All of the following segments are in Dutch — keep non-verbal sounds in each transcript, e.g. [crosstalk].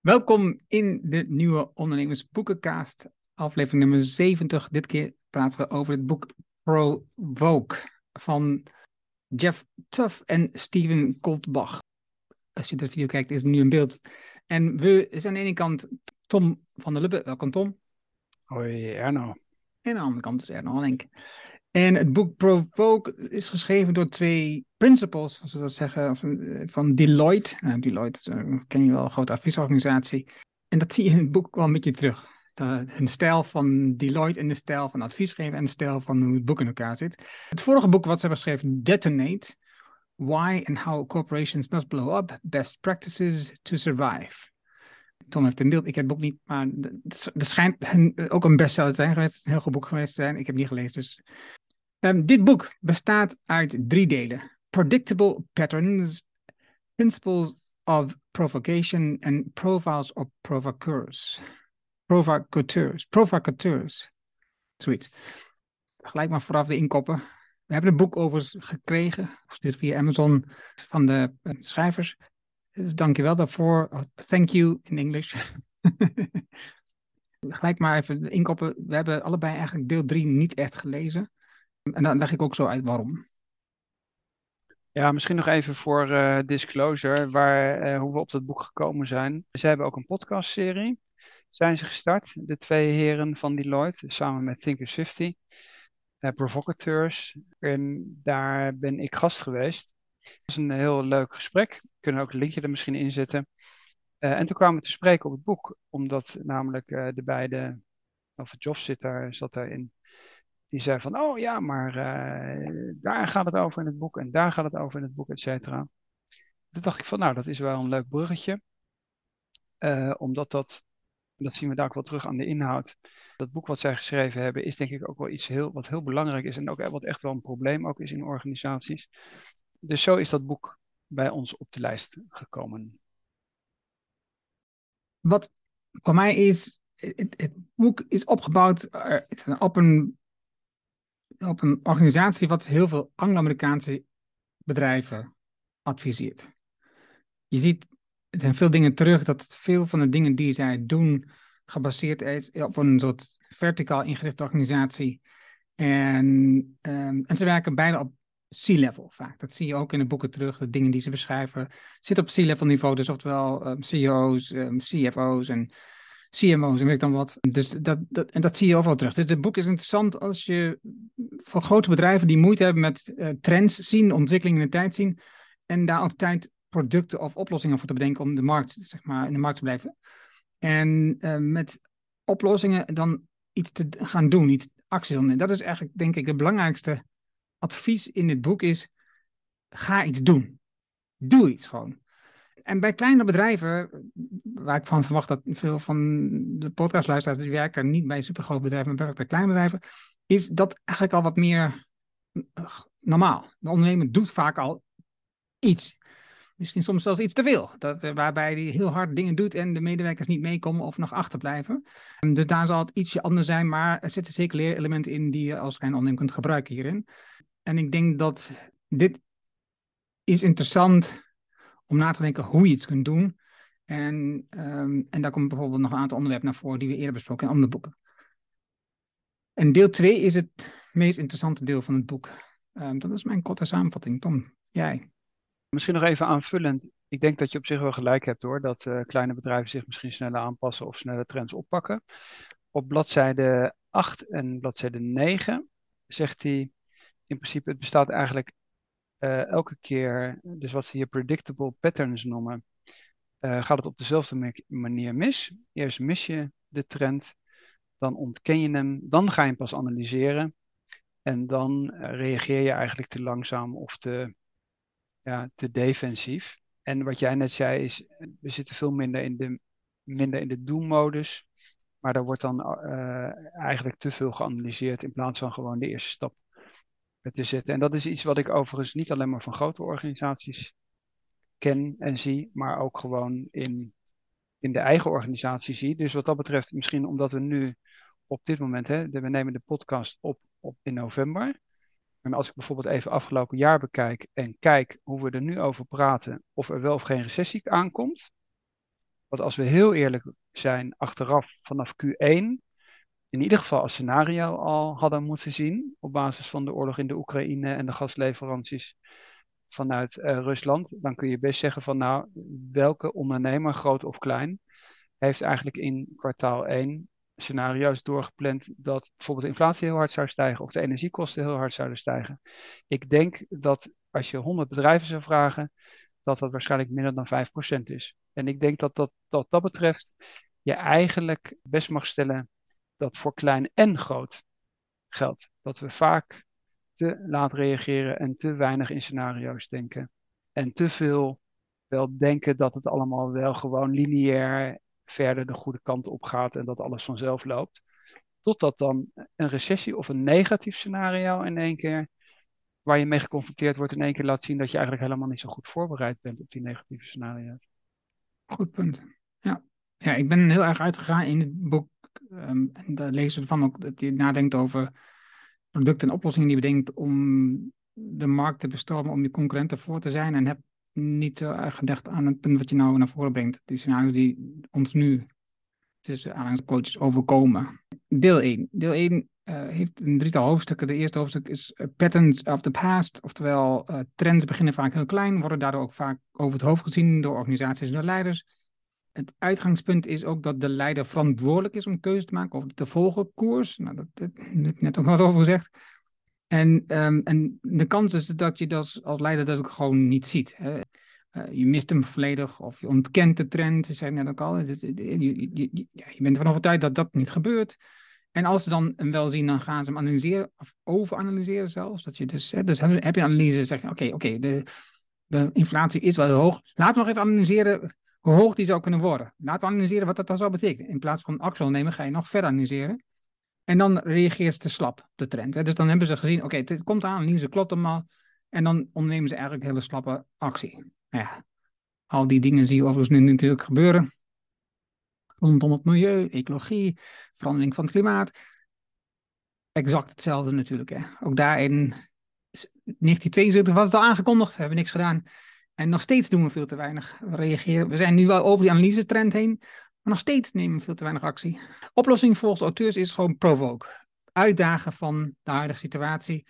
Welkom in de nieuwe Ondernemersboekencast, aflevering nummer 70. Dit keer praten we over het boek Provoke van Jeff Tuff en Steven Koltbach. Als je de video kijkt, is er nu een beeld. En we zijn aan de ene kant Tom van der Lubbe. Welkom Tom. Hoi Erno. En aan de andere kant is Erno Henk. En het boek Provoke is geschreven door twee principals, zoals we dat zeggen, van, van Deloitte. Nou, Deloitte uh, ken je wel, een grote adviesorganisatie. En dat zie je in het boek wel een beetje terug. De, stijl van Deloitte en de stijl van adviesgeven en de stijl van hoe het boek in elkaar zit. Het vorige boek wat ze hebben geschreven, Detonate, Why and How Corporations Must Blow Up, Best Practices to Survive. Tom heeft een beeld, ik heb het boek niet, maar het schijnt ook een bestseller te zijn geweest, een heel goed boek geweest te zijn. Ik heb het niet gelezen, dus Um, dit boek bestaat uit drie delen: Predictable Patterns, Principles of Provocation en Profiles of Provocateurs. Provocateurs. Provocateurs. Zoiets. Gelijk maar vooraf de inkoppen. We hebben een boek over gekregen, gestuurd via Amazon, van de uh, schrijvers. Dus dank je wel daarvoor. Thank you in English. [laughs] Gelijk maar even de inkoppen. We hebben allebei eigenlijk deel 3 niet echt gelezen. En dan leg ik ook zo uit waarom. Ja, misschien nog even voor uh, disclosure, waar, uh, hoe we op dat boek gekomen zijn. Ze hebben ook een podcastserie, zijn ze gestart, de twee heren van Deloitte, samen met Thinkers 50, uh, eh, Provocateurs. En daar ben ik gast geweest. Dat was een heel leuk gesprek. We kunnen ook een linkje er misschien in zetten. en toen kwamen we te spreken op het boek, omdat namelijk de beide, of Joff zit daar, zat daarin, die zei van, oh ja, maar uh, daar gaat het over in het boek en daar gaat het over in het boek, et cetera. Toen dacht ik van, nou, dat is wel een leuk bruggetje. Uh, omdat dat, dat zien we daar ook wel terug aan de inhoud. Dat boek wat zij geschreven hebben is denk ik ook wel iets heel, wat heel belangrijk is en ook wat echt wel een probleem ook is in organisaties. Dus zo is dat boek bij ons op de lijst gekomen. Wat voor mij is, het, het boek is opgebouwd op een op een organisatie wat heel veel Anglo-Amerikaanse bedrijven adviseert. Je ziet er zijn veel dingen terug dat veel van de dingen die zij doen gebaseerd is op een soort verticaal ingerichte organisatie. En, um, en ze werken bijna op C-level vaak. Dat zie je ook in de boeken terug. De dingen die ze beschrijven zitten op C-level niveau. Dus oftewel um, CEO's, um, CFO's en CMO's en weet dan wat. Dus dat, dat, en dat zie je overal terug. Dus het boek is interessant als je voor grote bedrijven die moeite hebben met uh, trends zien, ontwikkelingen in de tijd zien. En daar op tijd producten of oplossingen voor te bedenken om de markt, zeg maar, in de markt te blijven. En uh, met oplossingen dan iets te gaan doen, iets actie. En dat is eigenlijk, denk ik, het belangrijkste advies in dit boek is, ga iets doen. Doe iets gewoon. En bij kleine bedrijven, waar ik van verwacht dat veel van de podcastluisteraars die werken niet bij supergrote bedrijven, maar bij kleine bedrijven, is dat eigenlijk al wat meer eh, normaal. De ondernemer doet vaak al iets. Misschien soms zelfs iets te veel. Dat, eh, waarbij hij heel hard dingen doet en de medewerkers niet meekomen of nog achterblijven. Dus daar zal het ietsje anders zijn, maar er zitten zeker leerelementen in die je als klein ondernemer kunt gebruiken hierin. En ik denk dat dit is interessant om na te denken hoe je iets kunt doen. En, um, en daar komt bijvoorbeeld nog een aantal onderwerpen naar voren die we eerder besproken in andere boeken. En deel 2 is het meest interessante deel van het boek. Um, dat is mijn korte samenvatting. Tom, jij? Misschien nog even aanvullend. Ik denk dat je op zich wel gelijk hebt hoor, dat uh, kleine bedrijven zich misschien sneller aanpassen of sneller trends oppakken. Op bladzijde 8 en bladzijde 9 zegt hij in principe, het bestaat eigenlijk uh, elke keer, dus wat ze hier predictable patterns noemen, uh, gaat het op dezelfde manier mis. Eerst mis je de trend, dan ontken je hem, dan ga je hem pas analyseren en dan uh, reageer je eigenlijk te langzaam of te, ja, te defensief. En wat jij net zei is, we zitten veel minder in de, minder in de do-modus, maar daar wordt dan eigenlijk te veel geanalyseerd in plaats van gewoon de eerste stap te zetten. En dat is iets wat ik overigens niet alleen maar van grote organisaties ken en zie, maar ook gewoon in, in de eigen organisatie zie. Dus wat dat betreft, misschien omdat we nu op dit moment, hè, we nemen de podcast op, op in november. En als ik bijvoorbeeld even afgelopen jaar bekijk en kijk hoe we er nu over praten, of er wel of geen recessie aankomt, Want als we heel eerlijk zijn, achteraf vanaf Q1 in ieder geval als scenario al hadden moeten zien. Op basis van de oorlog in de Oekraïne en de gasleveranties vanuit uh, Rusland. Dan kun je best zeggen van nou, welke ondernemer, groot of klein, heeft eigenlijk in kwartaal 1 scenario's doorgepland dat bijvoorbeeld de inflatie heel hard zou stijgen of de energiekosten heel hard zouden stijgen. Ik denk dat als je 100 bedrijven zou vragen, dat dat waarschijnlijk minder dan 5% is. En ik denk dat dat, dat dat betreft je eigenlijk best mag stellen dat voor klein en groot geldt. Dat we vaak te laat reageren en te weinig in scenario's denken. En te veel wel denken dat het allemaal wel gewoon lineair verder de goede kant op gaat en dat alles vanzelf loopt. Totdat dan een recessie of een negatief scenario in één keer, waar je mee geconfronteerd wordt, in één keer laat zien dat je eigenlijk helemaal niet zo goed voorbereid bent op die negatieve scenario's. Goed punt. Ja. ja, ik ben heel erg uitgegaan in het boek Um, en daar lezen we van ook dat je nadenkt over producten en oplossingen die je bedenkt om de markt te bestormen, om je concurrenten voor te zijn. En heb niet zo erg gedacht aan het punt wat je nou naar voren brengt. Die scenario's die ons nu tussen aanhalingscoaches overkomen. Deel 1. Deel 1 uh, eh, heeft een drietal hoofdstukken. De eerste hoofdstuk is uh, Patterns of the Past. Oftewel, uh, trends beginnen vaak heel klein, worden daardoor ook vaak over het hoofd gezien door organisaties en door leiders. Het uitgangspunt is ook dat de leider verantwoordelijk is om keuze te maken over de volgende koers. Nou, dat, dat heb ik net ook wat over gezegd. En, um, en de kans is dat je dat als leider dat ook gewoon niet ziet. Hè. Uh, je mist hem volledig of je ontkent de trend. Je zei net ook al, je, je, je, je bent ervan overtuigd dat dat niet gebeurt. En als ze dan hem wel zien, dan gaan ze hem analyseren of overanalyseren zelfs. Dat je dus, hè, dus heb je analyse, zeg je oké, oké, de, de inflatie is wel heel hoog. Laten we nog even analyseren hoe hoog die zou kunnen worden. Laten we analyseren wat dat dan zou betekenen. In plaats van Axel nemen, ga je nog verder analyseren. En dan reageert ze te slap, de trend. Hè. Dus dan hebben ze gezien, oké, dit komt aan, analyse klopt allemaal. En dan ondernemen ze eigenlijk hele slappe actie. Ja, al die dingen zie je overigens nu natuurlijk gebeuren. Rondom het milieu, ecologie, verandering van het klimaat. Exact hetzelfde natuurlijk. Hè. Ook daarin, 1972 was het al aangekondigd, hebben we niks gedaan. En nog steeds doen we veel te weinig. We, reageren, we zijn nu wel over die analyse-trend heen, maar nog steeds nemen we veel te weinig actie. Oplossing volgens auteurs is gewoon provoke. Uitdagen van de huidige situatie,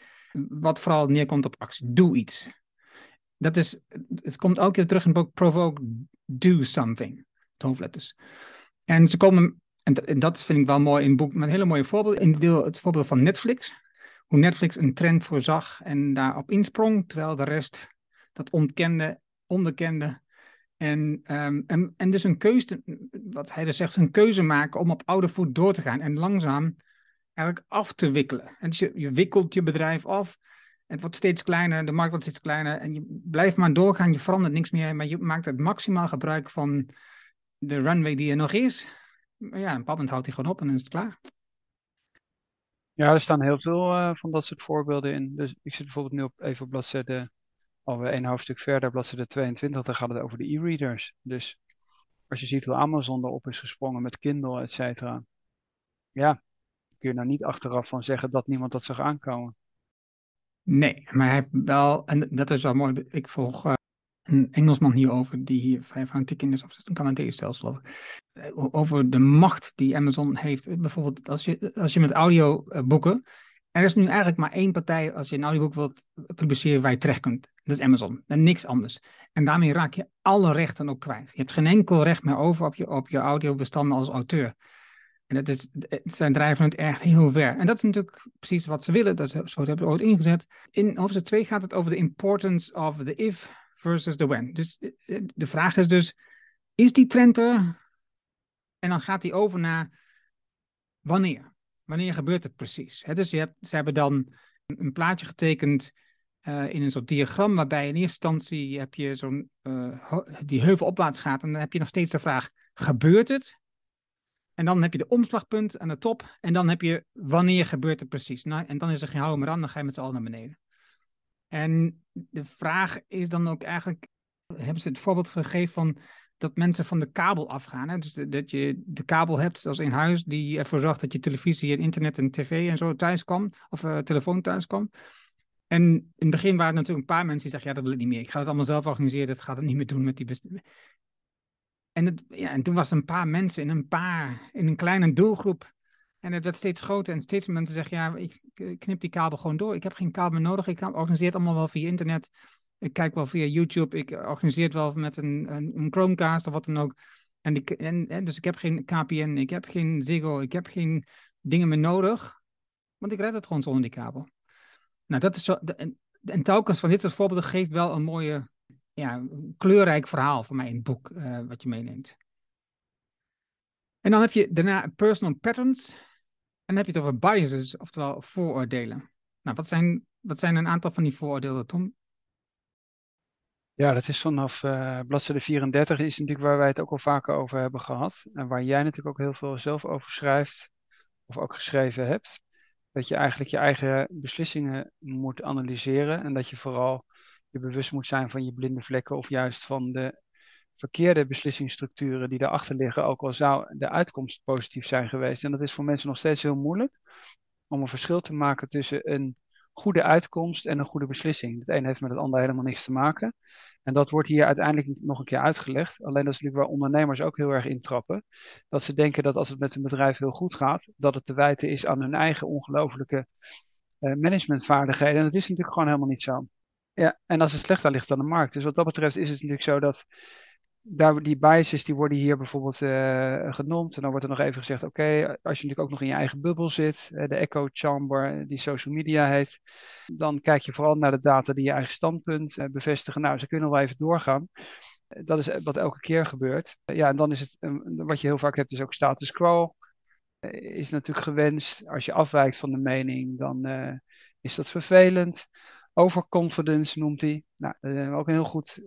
wat vooral neerkomt op actie. Doe iets. Dat is, het komt elke keer terug in het boek Provoke, do something. Het. En ze komen, en dat vind ik wel mooi in het boek, met hele mooie voorbeeld. In deel het voorbeeld van Netflix. Hoe Netflix een trend voorzag en daarop insprong, terwijl de rest dat ontkende, onderkende. En, um, en, en dus een keuze, wat hij dus zegt, een keuze maken om op oude voet door te gaan en langzaam eigenlijk af te wikkelen. En dus je, je wikkelt je bedrijf af, het wordt steeds kleiner, de markt wordt steeds kleiner en je blijft maar doorgaan, je verandert niks meer, maar je maakt het maximaal gebruik van de runway die er nog is. Maar ja, een bepaald houdt hij gewoon op en dan is het klaar. Ja, er staan heel veel uh, van dat soort voorbeelden in. Dus ik zit bijvoorbeeld nu op, even op bladzijde alweer een hoofdstuk verder, bladzijde 22, dan gaat het over de e-readers. Dus als je ziet hoe Amazon erop is gesprongen met Kindle, et cetera. Ja, kun je nou niet achteraf van zeggen dat niemand dat zag aankomen. Nee, maar hij heeft wel, en dat is wel mooi, ik volg uh, een Engelsman hierover, die hier vijf aan tikken is, of een Canadees stelsel, eh, over de macht die Amazon heeft. Bijvoorbeeld als je, als je met audio uh, boeken, er is nu eigenlijk maar één partij als je een audioboek wilt publiceren waar je terecht kunt. Dat is Amazon. En niks anders. En daarmee raak je alle rechten ook kwijt. Je hebt geen enkel recht meer over op je, op je audiobestanden als auteur. En dat is, zij drijven het echt heel ver. En dat is natuurlijk precies wat ze willen. Dat, zo hebben we ooit ingezet. In hoofdstuk 2 gaat het over de importance of the if versus the when. Dus eh, de vraag is dus, is die trend er? En dan gaat hij over naar wanneer. Wanneer gebeurt het precies? dus je hebt, ze hebben dan een plaatje getekend uh, in een soort diagram, waarbij in eerste instantie heb je zo'n uh, die heuvelopwaarts gaat en dan heb je nog steeds de vraag, gebeurt het? En dan heb je de omslagpunt aan de top en dan heb je wanneer gebeurt het precies? Nou, en dan is er geen houden meer aan, dan ga je met z'n allen naar beneden. En de vraag is dan ook eigenlijk, hebben ze het voorbeeld gegeven van dat mensen van de kabel afgaan. Hè? Dus dat je de kabel hebt als in huis die ervoor zorgt dat je televisie en internet en tv en zo thuis of uh, telefoon thuis kwam. En in het begin waren er natuurlijk een paar mensen die zeggen, ja, dat wil ik niet meer. Ik ga het allemaal zelf organiseren, dat gaat het niet meer doen met die En, het, ja, en toen was er een paar mensen in een paar, in een kleine doelgroep. En het werd steeds groter en steeds mensen zeggen, ja, ik, knip die kabel gewoon door. Ik heb geen kabel meer nodig. Ik organiseer het allemaal wel via internet. Ik kijk wel via YouTube. Ik organiseer het wel met een, een, een Chromecast of wat dan ook. En, die, en, en, dus ik heb geen KPN, ik heb geen Ziggo, ik heb geen dingen meer nodig. Want ik red het gewoon zonder die kabel. Nou, dat is zo. En, en telkens van dit soort voorbeelden geeft wel een mooie, ja, kleurrijk verhaal voor mij in het boek, uh, wat je meeneemt. En dan heb je daarna personal patterns. En dan heb je het over biases, oftewel vooroordelen. Nou, wat zijn, wat zijn een aantal van die vooroordelen, Tom? Ja, dat is vanaf uh, bladzijde 34 is natuurlijk waar wij het ook al vaker over hebben gehad. En waar jij natuurlijk ook heel veel zelf over schrijft, of ook geschreven hebt. Dat je eigenlijk je eigen beslissingen moet analyseren en dat je vooral je bewust moet zijn van je blinde vlekken of juist van de verkeerde beslissingsstructuren die daarachter liggen, ook al zou de uitkomst positief zijn geweest. En dat is voor mensen nog steeds heel moeilijk om een verschil te maken tussen een goede uitkomst en een goede beslissing. Het een heeft met het ander helemaal niks te maken. En dat wordt hier uiteindelijk nog een keer uitgelegd. Alleen dat is natuurlijk waar ondernemers ook heel erg intrappen. Dat ze denken dat als het met een bedrijf heel goed gaat, dat het te wijten is aan hun eigen ongelooflijke uh, managementvaardigheden. En dat is natuurlijk gewoon helemaal niet zo. Ja, en als het slecht ligt dan de markt. Dus wat dat betreft is het natuurlijk zo dat daar, die biases die worden hier bijvoorbeeld uh, genoemd. En dan wordt er nog even gezegd, oké, als je natuurlijk ook nog in je eigen bubbel zit, uh, de echo chamber die social media heet, dan kijk je vooral naar de data die je eigen standpunt uh, bevestigen. Nou, ze kunnen wel even doorgaan. Dat is wat elke keer gebeurt. ja, en dan is het, wat je heel vaak hebt, is ook status quo. is natuurlijk gewenst. Als je afwijkt van de mening, dan is dat vervelend. Overconfidence noemt hij. Nou, ook een heel goed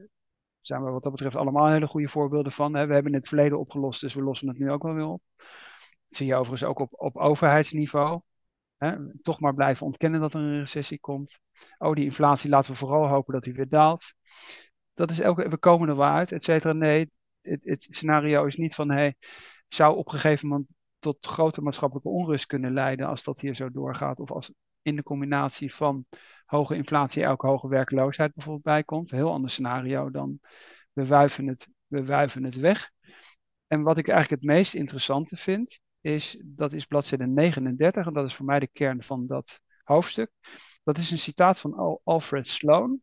zijn we wat dat betreft allemaal hele goede voorbeelden van. We hebben het verleden opgelost, dus we lossen het nu ook wel weer op. Dat zie je overigens ook op, op overheidsniveau. Toch maar blijven ontkennen dat er een recessie komt. Oh, die inflatie laten we vooral hopen dat die weer daalt. Dat is elke, we komen er wel uit, et cetera. Nee, het, het scenario is niet van, hey, zou op een gegeven moment tot grote maatschappelijke onrust kunnen leiden als dat hier zo doorgaat. Of als in de combinatie van hoge inflatie ook hoge werkloosheid bijvoorbeeld bijkomt. Een heel ander scenario dan we wuiven het, we wuiven het weg. En wat ik eigenlijk het meest interessante vind, is, dat is bladzijde 39, en dat is voor mij de kern van dat hoofdstuk. Dat is een citaat van Alfred Sloan,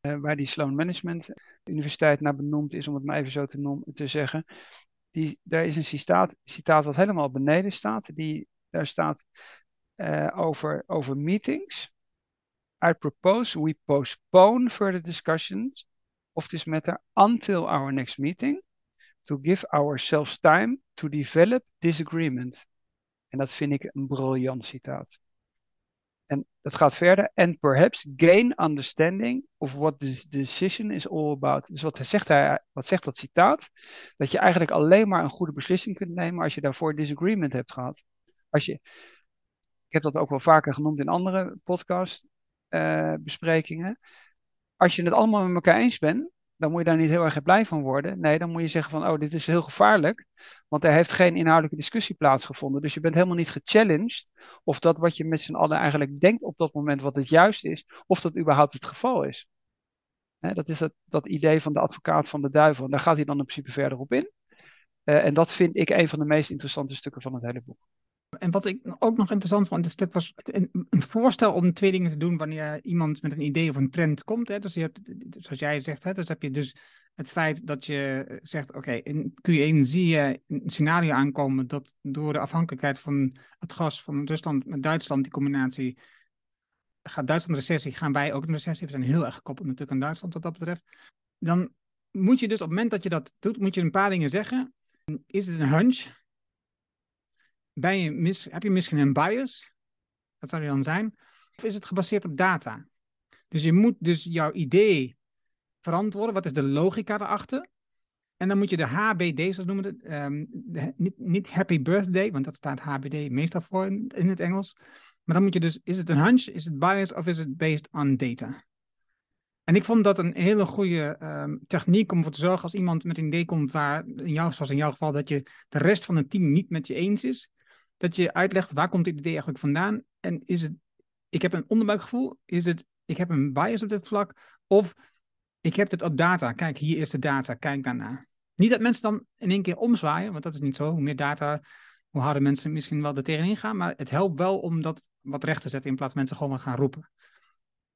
eh, waar die Sloan Management Universiteit naar benoemd is, om het maar even zo te, te zeggen. Die, daar is een citaat, citaat wat helemaal beneden staat. Die, daar staat uh, over, over meetings. I propose we postpone further discussions of this matter until our next meeting to give ourselves time to develop this agreement. En dat vind ik een briljant citaat. En dat gaat verder. And perhaps gain understanding of what this decision is all about. Dus wat zegt, hij, wat zegt dat citaat? Dat je eigenlijk alleen maar een goede beslissing kunt nemen als je daarvoor disagreement hebt gehad. Als je, heb dat ook wel vaker genoemd in andere podcast uh, besprekingen. Als je het allemaal met elkaar eens bent, dan moet je daar niet heel erg blij van worden. Nee, dan moet je zeggen van, oh, dit is heel gevaarlijk, want er heeft geen inhoudelijke discussie plaatsgevonden. Dus je bent helemaal niet gechallenged of dat wat je met z'n allen eigenlijk denkt op dat moment wat het juist is, of dat überhaupt het geval is. dat is dat, dat idee van de advocaat van de duivel. En daar gaat hij dan in principe verder op in. Uh, en dat vind ik een van de meest interessante stukken van het hele boek. En wat ik ook nog interessant vond dit stuk was een, voorstel om twee dingen te doen wanneer iemand met een idee of een trend komt. Hè. Dus je hebt, zoals jij zegt, hè, dus heb je dus het feit dat je zegt, oké, in Q1 zie je een scenario aankomen dat door de afhankelijkheid van het gas van Rusland met Duitsland, die combinatie, gaat Duitsland recessie, gaan wij ook een recessie. We zijn heel erg gekoppeld natuurlijk aan Duitsland wat dat betreft. Dan moet je dus op het moment dat je dat doet, moet je een paar dingen zeggen. Is het een hunch? Ben je mis, heb je misschien een bias? Dat zou die dan zijn. Of is het gebaseerd op data? Dus je moet dus jouw idee verantwoorden. Wat is de logica erachter? En dan moet je de HBD, zoals noemen het, um, niet, niet happy birthday, want dat staat HBD meestal voor in, het Engels. Maar dan moet je dus, is het een hunch, is het bias of is het based on data? En ik vond dat een hele goede um, techniek om ervoor te zorgen als iemand met een idee komt waar, zoals in jouw geval, dat je de rest van het team niet met je eens is dat je uitlegt waar komt dit idee eigenlijk vandaan en is het, ik heb een onderbuikgevoel, is het, ik heb een bias op dit vlak of ik heb het op data, kijk hier is de data, kijk daarna. Niet dat mensen dan in één keer omzwaaien, want dat is niet zo. Hoe meer data, hoe harder mensen misschien wel er tegenin gaan. Maar het helpt wel om dat wat recht te zetten in plaats van mensen gewoon maar gaan roepen.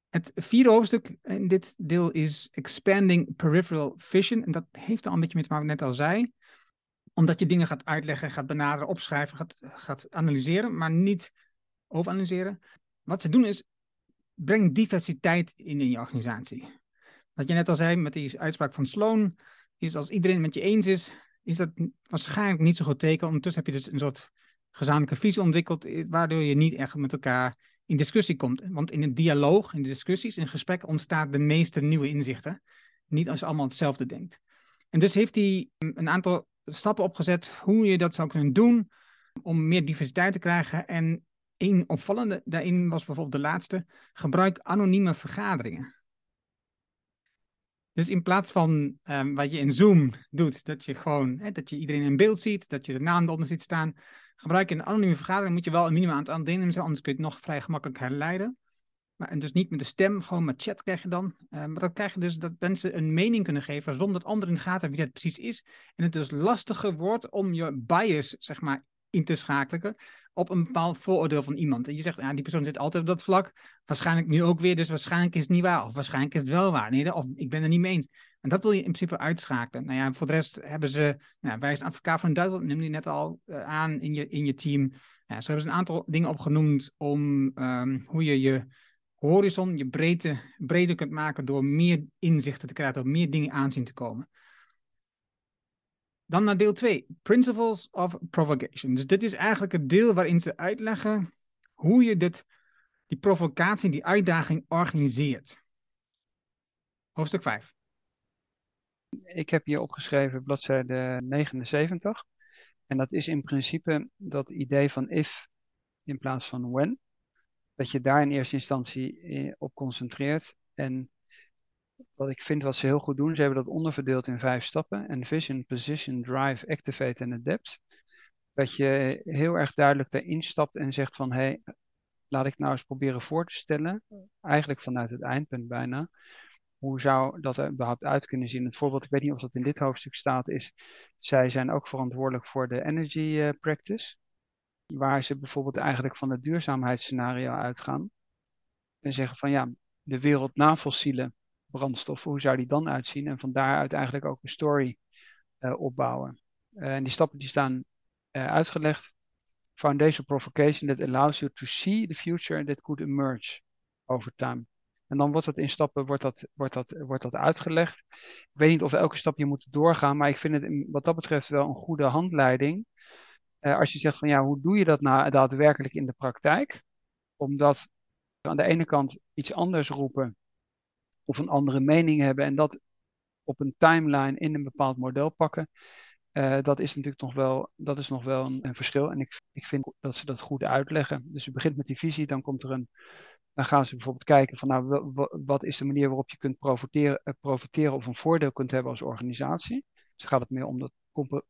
Het vierde hoofdstuk in dit deel is Expanding Peripheral Vision. En dat heeft al een beetje met wat ik net al zei. Omdat je dingen gaat uitleggen, gaat benaderen, opschrijven, gaat, gaat analyseren, maar niet overanalyseren. Wat ze doen is, breng diversiteit in in je organisatie. Wat je net al zei met die uitspraak van Sloan, is als iedereen met je eens is, is dat waarschijnlijk niet zo goed teken. Ondertussen heb je dus een soort gezamenlijke visie ontwikkeld, eh, waardoor je niet echt met elkaar in discussie komt. Want in een dialoog, in de discussies, in gesprek ontstaat de meeste nieuwe inzichten. Niet als je allemaal hetzelfde denkt. En dus heeft hij een aantal stappen opgezet hoe je dat zou kunnen doen om meer diversiteit te krijgen. En een opvallende daarin was bijvoorbeeld de laatste, gebruik anonieme vergaderingen. Dus in plaats van um, wat je in Zoom doet, dat je gewoon hè, dat je iedereen in beeld ziet, dat je de naam eronder ziet staan, gebruik een anonieme vergadering, moet je wel een minimaal aantal deelnemers hebben, anders kun je het nog vrij gemakkelijk herleiden. Maar, en dus niet met de stem, gewoon met chat krijg je dan. Uh, maar dan krijg je dus dat mensen een mening kunnen geven zonder dat anderen in de gaten wie dat precies is. En het dus lastiger wordt om je bias, zeg maar, in te schakelen op een bepaald vooroordeel van iemand. En je zegt, ja, die persoon zit altijd op dat vlak. Waarschijnlijk nu ook weer, dus waarschijnlijk is het niet waar. Of waarschijnlijk is het wel waar. Nee, of ik ben er niet mee eens. En dat wil je in principe uitschakelen. Nou ja, voor de rest hebben ze, nou, wij zijn advocaat van Duitsland, neem die net al uh, aan in je, in je team. Ja, zo hebben ze een aantal dingen opgenoemd om um, hoe je je horizon, je breedte, breder kunt maken door meer inzichten te krijgen, door meer dingen aanzien te komen. Dan naar deel 2, Principles of Provocation. Dus dit is eigenlijk het deel waarin ze uitleggen hoe je dit, die provocatie, die uitdaging organiseert. Hoofdstuk 5. Ik heb hier opgeschreven bladzijde 79. En dat is in principe dat idee van if in plaats van when. Dat je daar in eerste instantie eh, op concentreert. En wat ik vind wat ze heel goed doen, ze hebben dat onderverdeeld in vijf stappen. En vision, position, drive, activate en adapt. Dat je heel erg duidelijk daarin stapt en zegt van hé, hey, laat ik nou eens proberen voor te stellen. Eigenlijk vanuit het eindpunt bijna. Hoe zou dat er überhaupt uit kunnen zien? Het voorbeeld, ik weet niet of dat in dit hoofdstuk staat, is zij zijn ook verantwoordelijk voor de energy uh, practice. Waar ze bijvoorbeeld eigenlijk van het duurzaamheidsscenario uitgaan. En zeggen van ja, de wereld na fossielen brandstoffen, hoe zou die dan uitzien? En van daaruit eigenlijk ook een story uh, opbouwen. Uh, en die stappen die staan uh, uitgelegd. Foundation provocation that allows you to see the future that could emerge over time. En dan wordt dat in stappen wordt dat, wordt dat, wordt dat uitgelegd. Ik weet niet of elke stap je moet doorgaan, maar ik vind het wat dat betreft wel een goede handleiding. Als je zegt van ja, hoe doe je dat nou daadwerkelijk in de praktijk? Omdat aan de ene kant iets anders roepen of een andere mening hebben en dat op een timeline in een bepaald model pakken. Uh, dat is natuurlijk nog wel, dat is nog wel een, een, verschil. En ik, ik vind dat ze dat goed uitleggen. Dus je begint met die visie, dan komt er een. Dan gaan ze bijvoorbeeld kijken van nou, wat is de manier waarop je kunt profiteren, uh, profiteren of een voordeel kunt hebben als organisatie. Dus gaat het meer om dat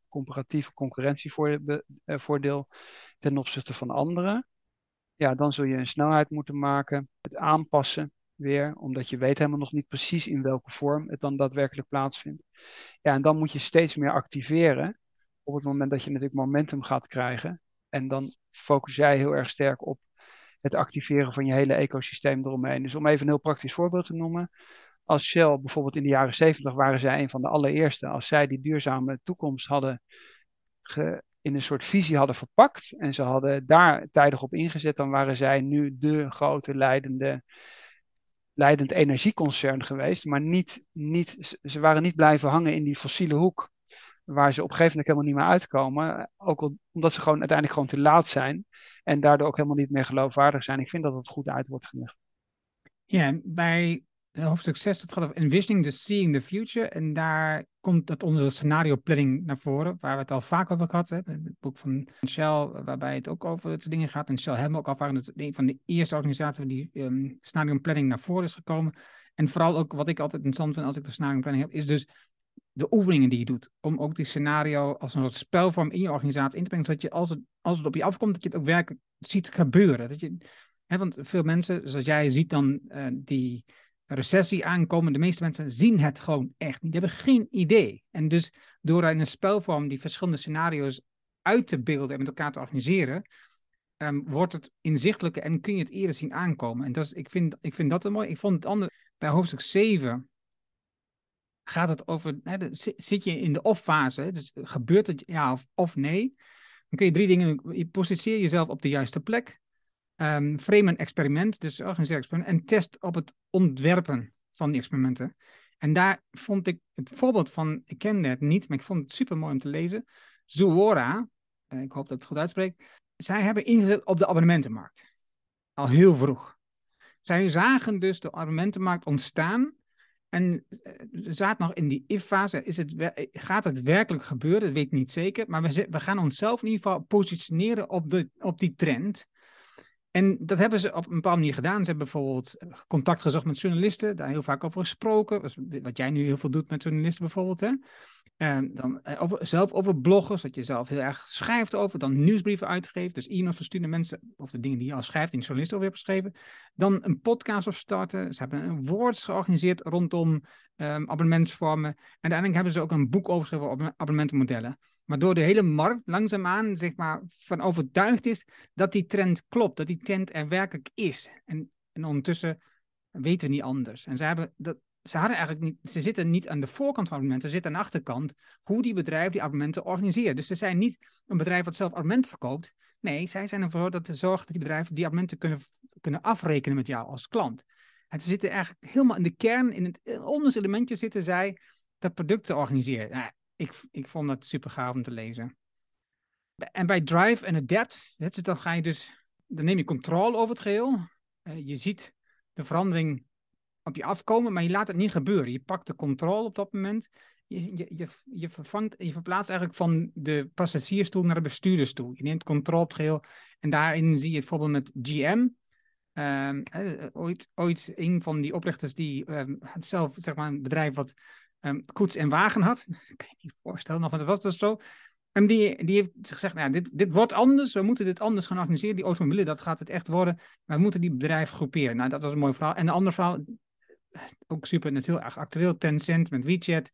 comparatieve concurrentievoordeel uh, ten opzichte van anderen. Ja, dan zul je een snelheid moeten maken, het aanpassen weer, omdat je weet helemaal nog niet precies in welke vorm het dan daadwerkelijk plaatsvindt. Ja, en dan moet je steeds meer activeren op het moment dat je natuurlijk momentum gaat krijgen. En dan focus jij heel erg sterk op het activeren van je hele ecosysteem eromheen. Dus om even een heel praktisch voorbeeld te noemen. Als Shell bijvoorbeeld in de jaren 70 waren zij een van de allereerste. Als zij die duurzame toekomst hadden in een soort visie hadden verpakt en ze hadden daar tijdig op ingezet, dan waren zij nu de grote leidende leidend energieconcern geweest, maar niet, niet, ze waren niet blijven hangen in die fossiele hoek, waar ze op een gegeven moment helemaal niet meer uitkomen, ook al, omdat ze gewoon uiteindelijk gewoon te laat zijn en daardoor ook helemaal niet meer geloofwaardig zijn. Ik vind dat het goed uit wordt gelegd. Ja, bij hoofdstuk 6, het gaat over envisioning, dus seeing the future. En daar komt het onder scenario planning naar voren, waar we het al vaak over gehad hebben. Het boek van Shell, waarbij het ook over het dingen gaat. En Shell hebben ook al vaak, dat is een van de eerste organisaties die um, scenario planning naar voren is gekomen. En vooral ook wat ik altijd interessant vind als ik de scenario planning heb, is dus de oefeningen die je doet. Om ook die scenario als een soort spelvorm in je organisatie in te brengen, zodat je als het, als het op je afkomt, dat je het ook werkelijk ziet gebeuren. Dat je, hè, want veel mensen, zoals jij ziet dan uh, die recessie aankomen. De meeste mensen zien het gewoon echt niet. Die hebben geen idee. En dus door in een spelvorm die verschillende scenario's uit te beelden en met elkaar te organiseren, um, wordt het inzichtelijker en kun je het eerder zien aankomen. En dat is, ik, vind, ik vind dat een mooi. Ik vond het andere, bij hoofdstuk 7 gaat het over, zit je in de of-fase, dus gebeurt het ja of, of nee, dan kun je drie dingen, je positioneer jezelf op de juiste plek, um, frame experiment, dus organiseer experiment, en test op het ontwerpen van die experimenten. En daar vond ik het voorbeeld van, ik kende het niet, maar ik vond het super mooi om te lezen. Zuora, eh, ik hoop dat ik het goed uitspreek, zij hebben ingezet op de abonnementenmarkt. Al heel vroeg. Zij zagen dus de abonnementenmarkt ontstaan. En uh, zaten nog in die if-fase. Is het, gaat het werkelijk gebeuren? Dat weet ik niet zeker. Maar we, we gaan onszelf in ieder geval positioneren op, de, op die trend. En dat hebben ze op een bepaalde manier gedaan. Ze hebben bijvoorbeeld contact gezocht met journalisten, daar heel vaak over gesproken. Wat jij nu heel veel doet met journalisten bijvoorbeeld. Hè? En dan eh, over, zelf over bloggers, dat je zelf heel erg schrijft over. Dan nieuwsbrieven uitgeeft. Dus e-mails versturen mensen over de dingen die je al schrijft, die journalisten over hebt geschreven. Dan een podcast opstarten. Ze hebben een woord georganiseerd rondom um, abonnementsvormen. En uiteindelijk hebben ze ook een boek overgeschreven op abonnementenmodellen. Waardoor de hele markt langzaamaan zeg maar, van overtuigd is dat die trend klopt. Dat die trend er werkelijk is. En, en ondertussen weten we niet anders. En ze hebben dat, ze hadden eigenlijk niet, ze zitten niet aan de voorkant van abonnementen, ze zitten aan de achterkant hoe die bedrijven die abonnementen organiseren. Dus ze zijn niet een bedrijf wat zelf abonnementen verkoopt. Nee, zij zijn ervoor dat ze zorgen dat die bedrijven die abonnementen kunnen, kunnen afrekenen met jou als klant. En ze zitten eigenlijk helemaal in de kern, in het onderste elementje zitten zij dat product te organiseren. Nou, ik, ik vond dat super gaaf om te lezen. En bij Drive en Adapt, dan ga je dus, dan neem je controle over het geheel. Uh, je ziet de verandering op je afkomen, maar je laat het niet gebeuren. Je pakt de controle op dat moment. Je, je, je, je, vervangt, je verplaatst eigenlijk van de passagiersstoel naar de bestuurdersstoel. Je neemt controle op het geheel. En daarin zie je het bijvoorbeeld met GM. Ehm, ooit, ooit een van die oprichters die had zelf zeg maar, een bedrijf wat um, koets en wagen had. [laughs] Ik kan je niet voorstellen, nog, maar dat was dus zo. En die, die heeft gezegd, nou, dit, dit wordt anders, we moeten dit anders gaan organiseren. Die automobielen, dat gaat het echt worden. We moeten die bedrijven groeperen. Nou, dat was een mooi verhaal. En de andere verhaal, ook super natuurlijk actueel, Tencent met WeChat.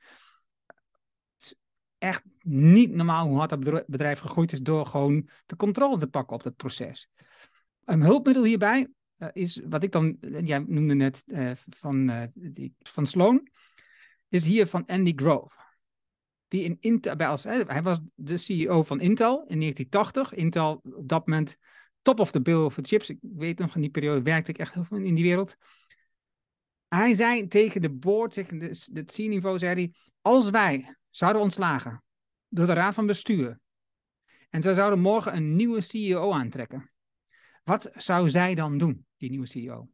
Echt niet normaal hoe hard dat bedrijf gegroeid is door gewoon de controle te pakken op dat proces. Een hulpmiddel hierbij uh, is wat ik dan, jij noemde net van, die, van Sloan, is hier van Andy Grove. Die in Intel, bij als, hij was de CEO van Intel in 1980. Intel op dat moment top of the bill voor chips. Ik weet nog, in die periode werkte ik echt heel veel in die wereld. Hij zei tegen de board, tegen het C-niveau, zei hij, als wij zouden ontslagen door de raad van bestuur en ze zouden morgen een nieuwe CEO aantrekken, wat zou zij dan doen, die nieuwe CEO?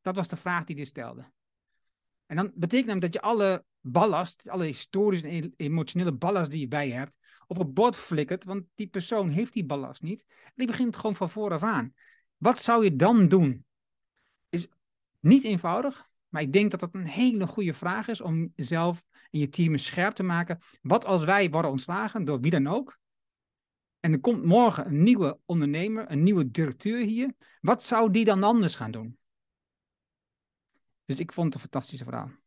Dat was de vraag die hij stelde. En dan betekent dat dat je alle ballast, alle historische en emotionele ballast die je bij hebt, op een bord flikkert, want die persoon heeft die ballast niet. Die begint gewoon van vooraf aan. Wat zou je dan doen? Is niet eenvoudig, maar ik denk dat dat een hele goede vraag is om jezelf en je team scherp te maken. Wat als wij worden ontslagen door wie dan ook? En er komt morgen een nieuwe ondernemer, een nieuwe directeur hier. Wat zou die dan anders gaan doen? Dus ik vond het een fantastische vraag.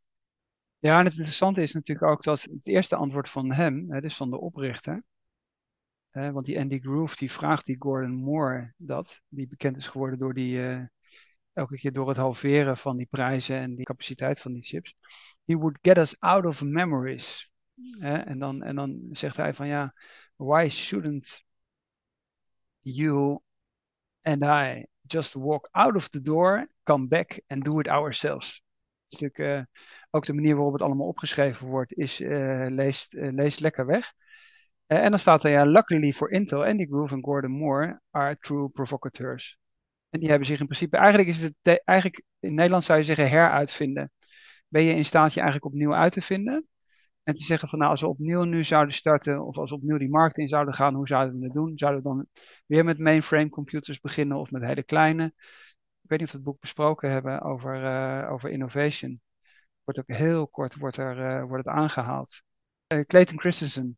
Ja, en het interessante is natuurlijk ook dat het eerste antwoord van hem, hè, dus van de oprichter, hè, want die Andy Groove, die vraagt die Gordon Moore dat, die bekend is geworden door die, uh, elke keer door het halveren van die prijzen en die capaciteit van die chips. He would get us out of memories. en, dan, en dan zegt hij van ja, why shouldn't you and I just walk out of the door, come back and do it ourselves? Uh, ook de manier waarop het allemaal opgeschreven wordt, is uh, leest, uh, leest lekker weg. en dan staat er ja, luckily for Intel, Andy Groove en Gordon Moore are true provocateurs. En die hebben zich in principe, eigenlijk is het, eigenlijk in Nederland zou je zeggen heruitvinden. Ben je in staat je eigenlijk opnieuw uit te vinden? En te zeggen van nou, als we opnieuw nu zouden starten, of als we opnieuw die markt in zouden gaan, hoe zouden we het doen? Zouden we dan weer met mainframe computers beginnen of met hele kleine? Weet niet of we het boek besproken hebben over, uh, over innovation. Wordt ook heel kort wordt er, uh, wordt het aangehaald. Uh, Clayton Christensen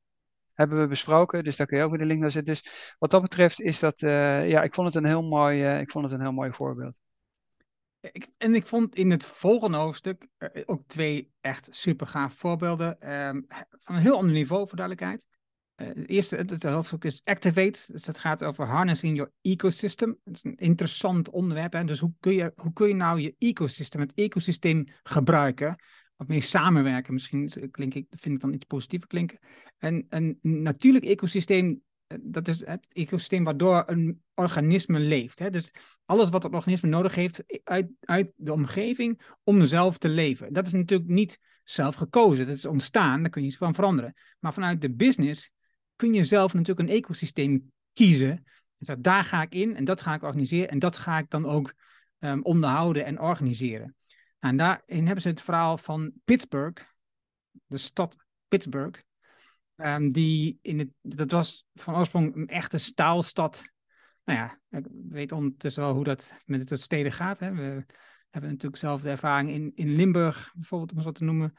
hebben we besproken. Dus daar kun je ook weer de link naar zetten. Dus wat dat betreft is dat, ja, ik vond het een heel mooi, ik vond het een heel mooi voorbeeld. Ik, en ik vond in het volgende hoofdstuk eh, ook twee echt super gaaf voorbeelden. ehm, van een heel ander niveau, voor duidelijkheid. Eh, het eerste het, hoofdstuk is Activate. Dus dat gaat over harnessing your ecosystem. Dat is een interessant onderwerp. Hè? Dus hoe kun, je, hoe kun je nou je ecosystem, het ecosysteem gebruiken? Of meer samenwerken. Misschien klink ik, vind ik dan iets positiever klinken. En een natuurlijk ecosysteem, eh, dat is het ecosysteem waardoor een organisme leeft. Hè? Dus alles wat het organisme nodig heeft uit, uit de omgeving om zelf te leven. Dat is natuurlijk niet zelf gekozen. Dat is ontstaan, daar kun je iets van veranderen. Maar vanuit de business kun je zelf natuurlijk een ecosysteem kiezen. Dus daar ga ik in en dat ga ik organiseren en dat ga ik dan ook um, onderhouden en organiseren. Nou, en daarin hebben ze het verhaal van Pittsburgh, de stad Pittsburgh. Um, die in het, dat was van oorsprong een echte staalstad. Nou ja, ik weet ondertussen wel hoe dat met het steden gaat. Hè. We hebben natuurlijk zelf de ervaring in, in Limburg, bijvoorbeeld, om wat te noemen.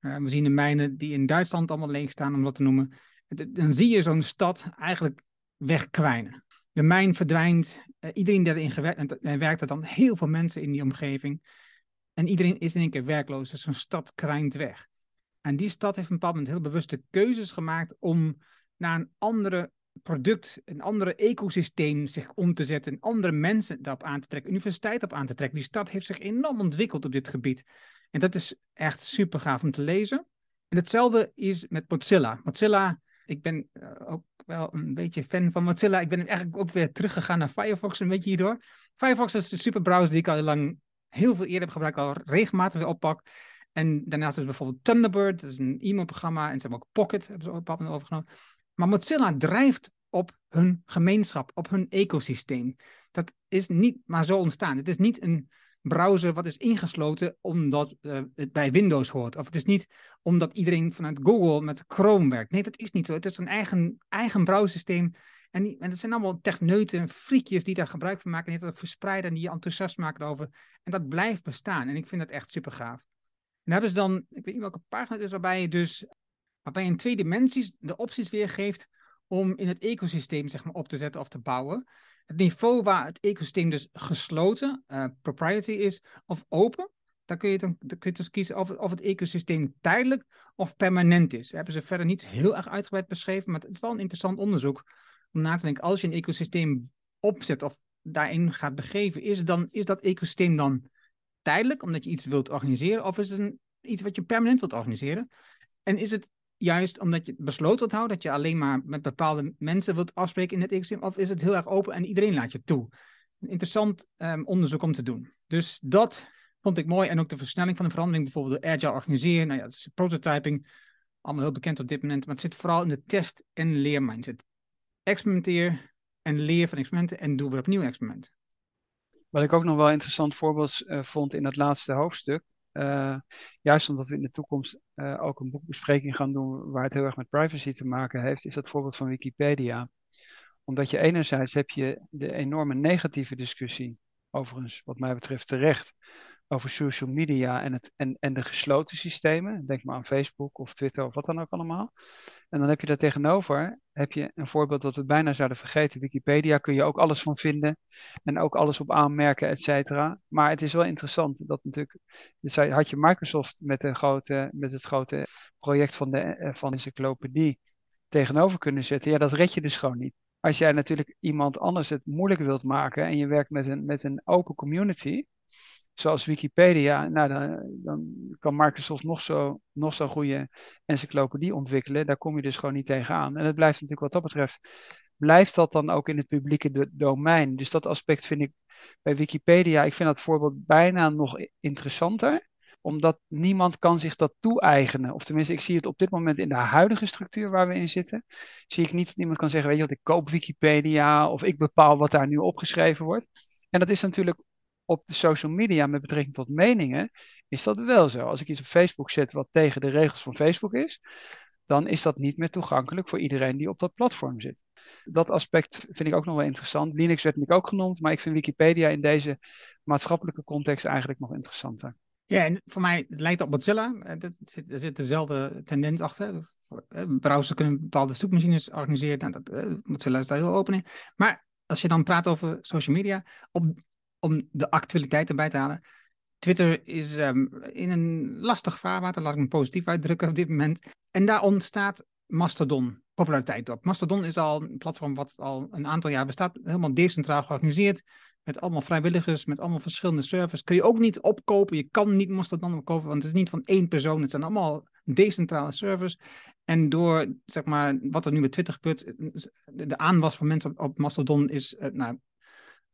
Uh, we zien de mijnen die in Duitsland allemaal leeg staan, om dat te noemen dan zie je zo'n stad eigenlijk wegkwijnen. De mijn verdwijnt, uh, iedereen die erin gewerkt, en er werkt dan heel veel mensen in die omgeving. En iedereen is in één keer werkloos, dus zo'n stad kwijnt weg. En die stad heeft op een bepaald moment heel bewuste keuzes gemaakt om naar een andere product, een andere ecosysteem zich om te zetten, en andere mensen daarop aan te trekken, universiteit op aan te trekken. Die stad heeft zich enorm ontwikkeld op dit gebied. En dat is echt super gaaf om te lezen. En hetzelfde is met Mozilla. Mozilla ik ben uh, ook wel een beetje fan van Mozilla. Ik ben eigenlijk ook weer teruggegaan naar Firefox een beetje hierdoor. Firefox is een super browser die ik al lang heel veel eerder heb gebruikt, al regelmatig weer oppak. En daarnaast ze bijvoorbeeld Thunderbird, dat is een e-mailprogramma. En ze hebben ook Pocket, hebben ze ook een overgenomen. Maar Mozilla drijft op hun gemeenschap, op hun ecosysteem. Dat is niet maar zo ontstaan. Het is niet een browser wat is ingesloten omdat uh, het bij Windows hoort. Of het is niet omdat iedereen vanuit Google met Chrome werkt. Nee, dat is niet zo. Het is een eigen, eigen browsersysteem. En, en het zijn allemaal techneuten en friekjes die daar gebruik van maken. En die dat verspreiden en die je enthousiast maken over. En dat blijft bestaan. En ik vind dat echt super gaaf. En hebben ze dan, ik weet niet welke pagina het is, waarbij je dus waarbij in twee dimensies de opties weergeeft om in het ecosysteem zeg maar, op te zetten of te bouwen. Het niveau waar het ecosysteem dus gesloten, uh, proprietary is, of open, daar kun je, dan, kun je dus kiezen of, of het ecosysteem tijdelijk of permanent is. Hebben ze verder niet heel erg uitgebreid beschreven, maar het is wel een interessant onderzoek om na te denken. Als je een ecosysteem opzet of daarin gaat begeven, is, dan, is dat ecosysteem dan tijdelijk, omdat je iets wilt organiseren, of is het iets wat je permanent wilt organiseren? En is het juist omdat je besloten wilt houden, dat je alleen maar met bepaalde mensen wilt afspreken in het ecosysteem, of is het heel erg open en iedereen laat je toe? Een interessant um, onderzoek om te doen. Dus dat vond ik mooi. En ook de versnelling van de verandering, bijvoorbeeld de agile organiseren. Nou ja, dat is prototyping, allemaal heel bekend op dit moment. Maar het zit vooral in de test- en leermindset. Experimenteer en leer van experimenten en doe weer opnieuw experimenten. Wat ik ook nog wel interessant voorbeeld uh, vond in het laatste hoofdstuk, uh, juist omdat we in de toekomst uh, ook een boekbespreking gaan doen waar het heel erg met privacy te maken heeft, is dat voorbeeld van Wikipedia. Omdat je enerzijds heb je de enorme negatieve discussie, overigens wat mij betreft terecht, over social media en, het, en, en de gesloten systemen. Denk maar aan Facebook of Twitter of wat dan ook allemaal. En dan heb je daar tegenover heb je een voorbeeld dat we bijna zouden vergeten. Wikipedia kun je ook alles van vinden en ook alles op aanmerken, et cetera. Maar het is wel interessant dat natuurlijk, dus had je Microsoft met, een grote, met het grote project van de, eh, van de encyclopedie tegenover kunnen zetten. Ja, dat red je dus gewoon niet. Als jij natuurlijk iemand anders het moeilijk wilt maken en je werkt met een, met een open community, zoals Wikipedia, nou, dan, dan, kan Microsoft nog zo, nog zo'n goede encyclopedie ontwikkelen. Daar kom je dus gewoon niet tegenaan. En het blijft natuurlijk wat dat betreft, blijft dat dan ook in het publieke domein. Dus dat aspect vind ik bij Wikipedia, ik vind dat voorbeeld bijna nog interessanter omdat niemand kan zich dat toe-eigenen. Of tenminste, ik zie het op dit moment in de huidige structuur waar we in zitten. Zie ik niet dat iemand kan zeggen, weet je wat, ik koop Wikipedia of ik bepaal wat daar nu opgeschreven wordt. En dat is natuurlijk op de social media met betrekking tot meningen, is dat wel zo. Als ik iets op Facebook zet wat tegen de regels van Facebook is, dan is dat niet meer toegankelijk voor iedereen die op dat platform zit. Dat aspect vind ik ook nog wel interessant. Linux werd natuurlijk ook genoemd, maar ik vind Wikipedia in deze maatschappelijke context eigenlijk nog interessanter. Ja, en voor mij het lijkt op Mozilla. Eh, er zit, er zit dezelfde tendens achter. Eh, browsers kunnen bepaalde zoekmachines organiseren. Nou, dat, eh, Mozilla is daar heel open in. Maar als je dan praat over social media, op om de actualiteit erbij te halen. Twitter is ehm, in een lastig vaarwater, laat ik hem positief uitdrukken op dit moment. En daar ontstaat Mastodon populariteit op. Mastodon is al een platform wat al een aantal jaar bestaat, helemaal decentraal georganiseerd, met allemaal vrijwilligers, met allemaal verschillende servers. Kun je ook niet opkopen, je kan niet Mastodon opkopen, want het is niet van één persoon, het zijn allemaal decentrale servers. En door, zeg maar, wat er nu met Twitter gebeurt, de aanwas van mensen op, Mastodon is uh, nou,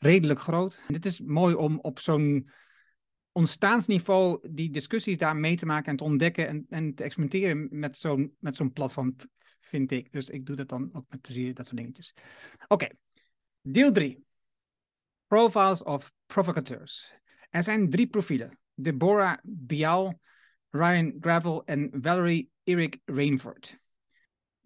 redelijk groot. En dit is mooi om op zo'n ontstaansniveau die discussies daar mee te maken en te ontdekken en, en te experimenteren met zo'n met zo'n platform, vind ik. Dus ik doe dat dan ook met plezier, dat soort dingetjes. Oké, deel 3. Profiles of Provocateurs. Er zijn drie profielen. Deborah Bial, Ryan Gravel en Valerie Eric Rainford.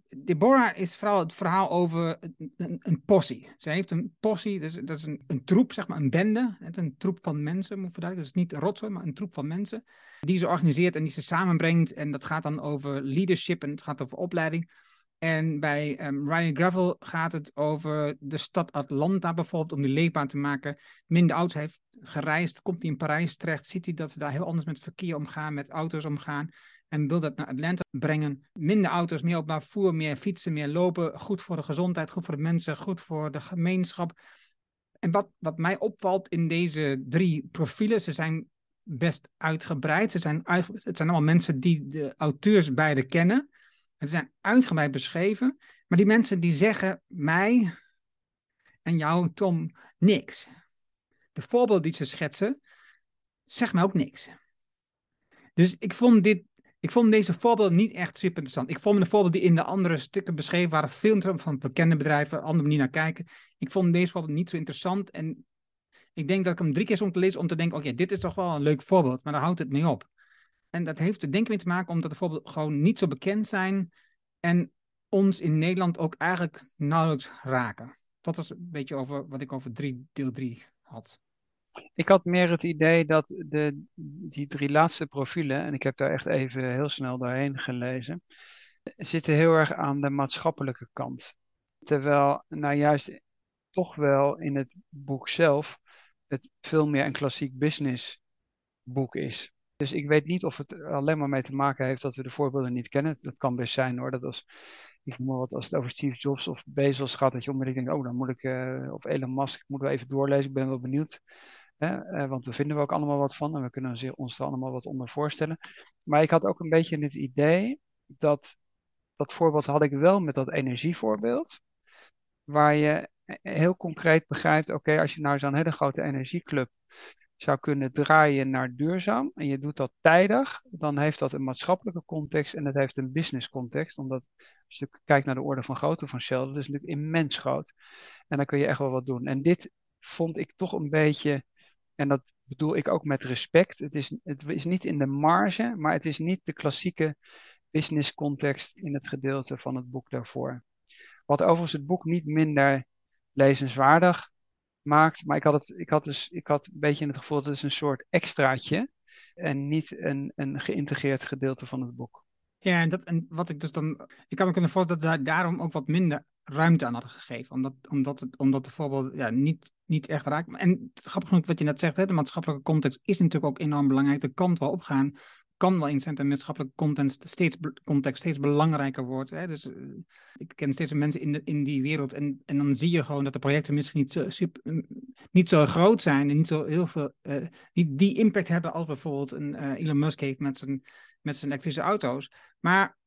Deborah is vooral het verhaal over een, een possie. Ze heeft een possie, dus, dat is een, een troep, zeg maar, een bende. Een troep van mensen, moet verduidelijken. Is niet rotzooi, maar een troep van mensen. Die ze organiseert en die ze samenbrengt. En dat gaat dan over leadership en het gaat over opleiding. En bij um, Ryan Gravel gaat het over de stad Atlanta bijvoorbeeld, om die leefbaar te maken. Minder auto's heeft gereisd, komt hij in Parijs terecht, ziet hij dat ze daar heel anders met verkeer omgaan, met auto's omgaan. En wil dat naar Atlanta brengen. Minder auto's, meer openbaar vervoer, meer fietsen, meer lopen. Goed voor de gezondheid, goed voor de mensen, goed voor de gemeenschap. En wat, wat mij opvalt in deze drie profielen, ze zijn best uitgebreid. Ze zijn uit, het zijn allemaal mensen die de auteurs beide kennen. Ze zijn uitgebreid beschreven. Maar die mensen die zeggen mij en jou, Tom, niks. De voorbeelden die ze schetsen, zegt mij ook niks. Dus ik vond, dit, ik vond deze voorbeelden niet echt super interessant. Ik vond de voorbeelden die in de andere stukken beschreven waren veel van bekende bedrijven, andere manier naar kijken. Ik vond deze voorbeeld niet zo interessant. En ik denk dat ik hem drie keer om te lezen om te denken, oké, dit is toch wel een leuk voorbeeld, maar daar houdt het mee op. En dat heeft er denk ik mee te maken omdat de voorbeelden gewoon niet zo bekend zijn en ons in Nederland ook eigenlijk nauwelijks raken. Dat is een beetje over wat ik over drie, deel 3 had. Ik had meer het idee dat de, die drie laatste profielen, en ik heb daar echt even heel snel doorheen gelezen, zitten heel erg aan de maatschappelijke kant. Terwijl, nou juist toch wel in het boek zelf, het veel meer een klassiek business boek is. Dus ik weet niet of het alleen maar mee te maken heeft dat we de voorbeelden niet kennen. Dat kan best zijn hoor. Dat als, ik noem wat, als het over Steve Jobs of Bezos gaat, dat je onmiddellijk denkt, oh dan moet ik, uh, of Elon Musk, moeten we even doorlezen. Ik ben wel benieuwd. Uh, want we vinden we ook allemaal wat van en we kunnen ons er allemaal wat onder voorstellen. Maar ik had ook een beetje het idee dat, dat voorbeeld had ik wel met dat energievoorbeeld. Waar je heel concreet begrijpt, oké, als je nou zo'n hele grote energieclub zou kunnen draaien naar duurzaam en je doet dat tijdig, dan heeft dat een maatschappelijke context en het heeft een business context. Omdat als je kijkt naar de orde van grootte van Shell, dat is natuurlijk immens groot. En dan kun je echt wel wat doen. En dit vond ik toch een beetje, en dat bedoel ik ook met respect, het is, het is niet in de marge, maar het is niet de klassieke business context in het gedeelte van het boek daarvoor. Wat overigens het boek niet minder lezenswaardig maakt. Maar ik had, het, ik had dus ik had een beetje het gevoel dat het is een soort extraatje en niet een, een geïntegreerd gedeelte van het boek. Ja, en, dat, en wat ik dus dan. Ik kan me kunnen voorstellen dat ze daarom ook wat minder ruimte aan hadden gegeven. Omdat, omdat, het, omdat de voorbeeld ja, niet, niet echt raakt. En grappig genoeg wat je net zegt, hè, de maatschappelijke context is natuurlijk ook enorm belangrijk. De kant wel opgaan kan wel zijn dat maatschappelijke steeds, context steeds belangrijker wordt. Hè? Dus uh, ik ken steeds meer mensen in, de, in die wereld. En, en dan zie je gewoon dat de projecten misschien niet zo, super, niet zo groot zijn. En niet zo heel veel. Uh, niet die impact hebben als bijvoorbeeld een uh, Elon Musk heeft met zijn, met zijn elektrische auto's. Maar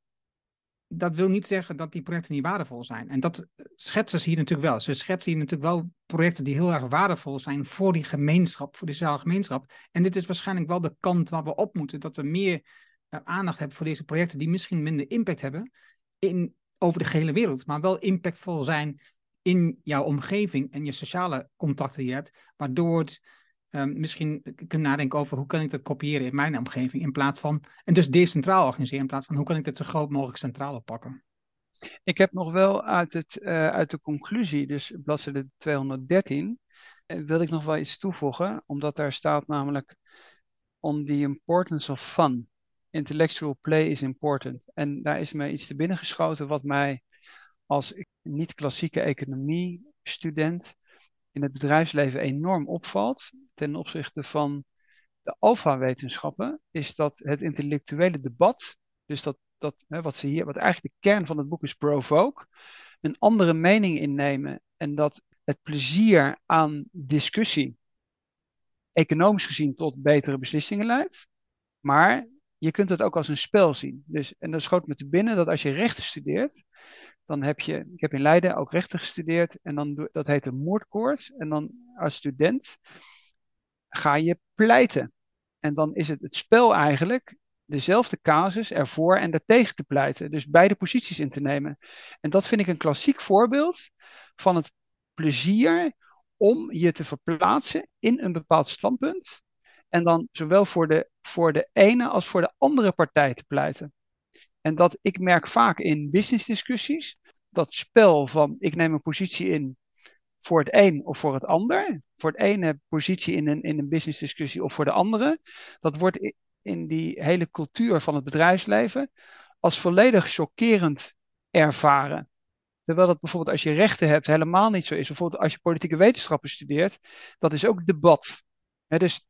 dat wil niet zeggen dat die projecten niet waardevol zijn. En dat schetsen ze hier natuurlijk wel. Ze schetsen hier natuurlijk wel projecten die heel erg waardevol zijn voor die gemeenschap, voor die sociale gemeenschap. En dit is waarschijnlijk wel de kant waar we op moeten, dat we meer uh, aandacht hebben voor deze projecten die misschien minder impact hebben in, over de gehele wereld, maar wel impactvol zijn in jouw omgeving en je sociale contacten die je hebt, waardoor het Um, misschien kunnen nadenken over hoe kan ik dat kopiëren in mijn omgeving in plaats van, en dus decentraal organiseren in plaats van hoe kan ik dit zo groot mogelijk centraal oppakken. Ik heb nog wel uit, het, uh, uit de conclusie, dus bladzijde 213, uh, wil ik nog wel iets toevoegen, omdat daar staat namelijk on the importance of fun. Intellectual play is important. En daar is mij iets te binnen geschoten wat mij als niet-klassieke economie student in het bedrijfsleven enorm opvalt ten opzichte van de alfa-wetenschappen, is dat het intellectuele debat, dus dat, dat hè, wat, ze hier, wat eigenlijk de kern van het boek is, provoke, een andere mening innemen en dat het plezier aan discussie economisch gezien tot betere beslissingen leidt. Maar je kunt het ook als een spel zien. Dus, en dan schoot me te binnen dat als je rechten studeert, dan heb je, ik heb in Leiden ook rechten gestudeerd en dan, dat heet een moordkoord. En dan als student ga je pleiten. En dan is het het spel eigenlijk dezelfde casus ervoor en daartegen te pleiten. Dus beide posities in te nemen. En dat vind ik een klassiek voorbeeld van het plezier om je te verplaatsen in een bepaald standpunt. En dan zowel voor de, voor de ene als voor de andere partij te pleiten. En dat ik merk vaak in businessdiscussies dat spel van ik neem een positie in voor het een of voor het ander, voor het ene positie in een, in een businessdiscussie of voor de andere, dat wordt in die hele cultuur van het bedrijfsleven als volledig chockerend ervaren. Terwijl dat bijvoorbeeld als je rechten hebt helemaal niet zo is. Bijvoorbeeld als je politieke wetenschappen studeert, dat is ook debat. dus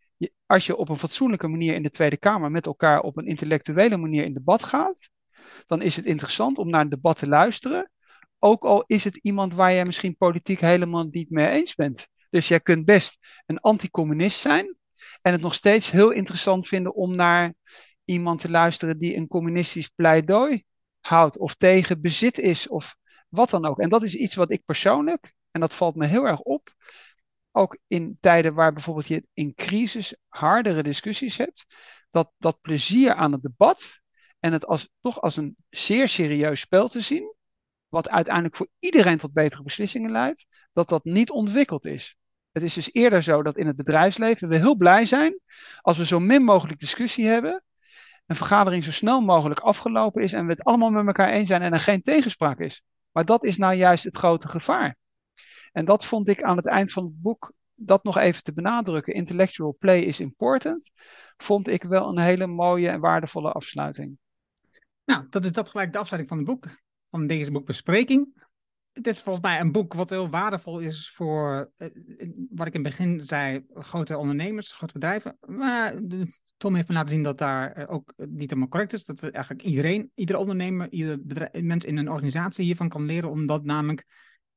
als je op een fatsoenlijke manier in de Tweede Kamer met elkaar op een intellectuele manier in debat gaat, dan is het interessant om naar een debat te luisteren. Ook al is het iemand waar je misschien politiek helemaal niet mee eens bent. Dus jij kunt best een anticommunist zijn en het nog steeds heel interessant vinden om naar iemand te luisteren die een communistisch pleidooi houdt of tegen bezit is of wat dan ook. En dat is iets wat ik persoonlijk, en dat valt me heel erg op, ook in tijden waar bijvoorbeeld je in crisis hardere discussies hebt, dat, dat plezier aan het debat en het als, toch als een zeer serieus spel te zien, wat uiteindelijk voor iedereen tot betere beslissingen leidt, dat dat niet ontwikkeld is. Het is dus eerder zo dat in het bedrijfsleven we heel blij zijn als we zo min mogelijk discussie hebben, een vergadering zo snel mogelijk afgelopen is en we het allemaal met elkaar eens zijn en er geen tegenspraak is. Maar dat is nou juist het grote gevaar. En dat vond ik aan het eind van het boek, dat nog even te benadrukken, intellectual play is important, vond ik wel een hele mooie en waardevolle afsluiting. Nou, dat is dat gelijk de afsluiting van het boek, van deze boekbespreking. Het is volgens mij een boek wat heel waardevol is voor, eh, wat ik in het begin zei, grote ondernemers, grote bedrijven. Maar Tom heeft me laten zien dat daar eh, ook niet helemaal correct is. Dat we eigenlijk iedereen, iedere ondernemer, ieder bedrijf, mens in een organisatie hiervan kan leren, omdat namelijk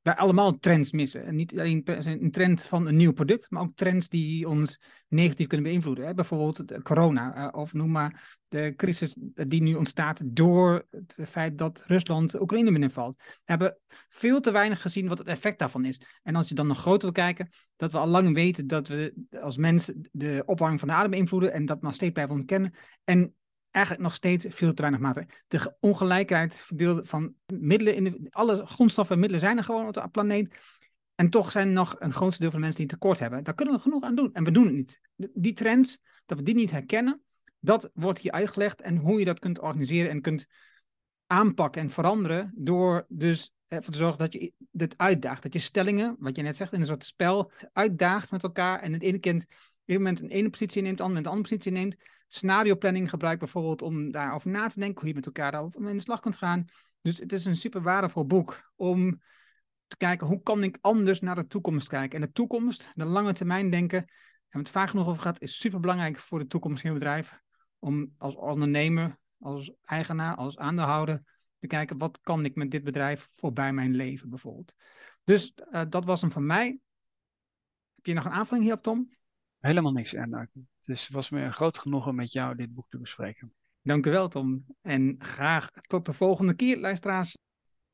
wij allemaal trends missen. En niet alleen een trend van een nieuw product, maar ook trends die ons negatief kunnen beïnvloeden. Hè? Bijvoorbeeld corona, uh, of noem maar de crisis die nu ontstaat door het feit dat Rusland Oekraïne binnenvalt. We hebben veel te weinig gezien wat het effect daarvan is. En als je dan nog groter wil kijken, dat we al lang weten dat we als mens de opwarming van de aarde beïnvloeden en dat nog steeds blijven ontkennen. En eigenlijk nog steeds veel te weinig maatregelen. De ongelijkheid verdeeld van middelen, in de, alle grondstoffen en middelen zijn er gewoon op de planeet. En toch zijn er nog een grootste deel van de mensen die tekort hebben. Daar kunnen we genoeg aan doen. En we doen het niet. Die trends, dat we die niet herkennen, dat wordt hier uitgelegd. En hoe je dat kunt organiseren en kunt aanpakken en veranderen. Door dus ervoor te zorgen dat je dit uitdaagt. Dat je stellingen, wat je net zegt, in een soort spel uitdaagt met elkaar. En het ene kind een moment een ene positie neemt, de andere een andere positie neemt. Scenario planning gebruikt bijvoorbeeld om daarover na te denken, hoe je met elkaar daarover in de slag kunt gaan. Dus het is een super waardevol boek om te kijken hoe kan ik anders naar de toekomst kijken. En de toekomst, de lange termijn denken, hebben we het vaak genoeg over gehad, is super belangrijk voor de toekomst in je bedrijf. Om als ondernemer, als eigenaar, als aandeelhouder te kijken wat kan ik met dit bedrijf voorbij mijn leven bijvoorbeeld. Dus uh, dat was hem van mij. Heb je nog een aanvulling hierop, Tom? Helemaal niks, Erna. Dus het was me een groot genoegen met jou dit boek te bespreken. Dank u wel, Tom. En graag tot de volgende keer, luisteraars.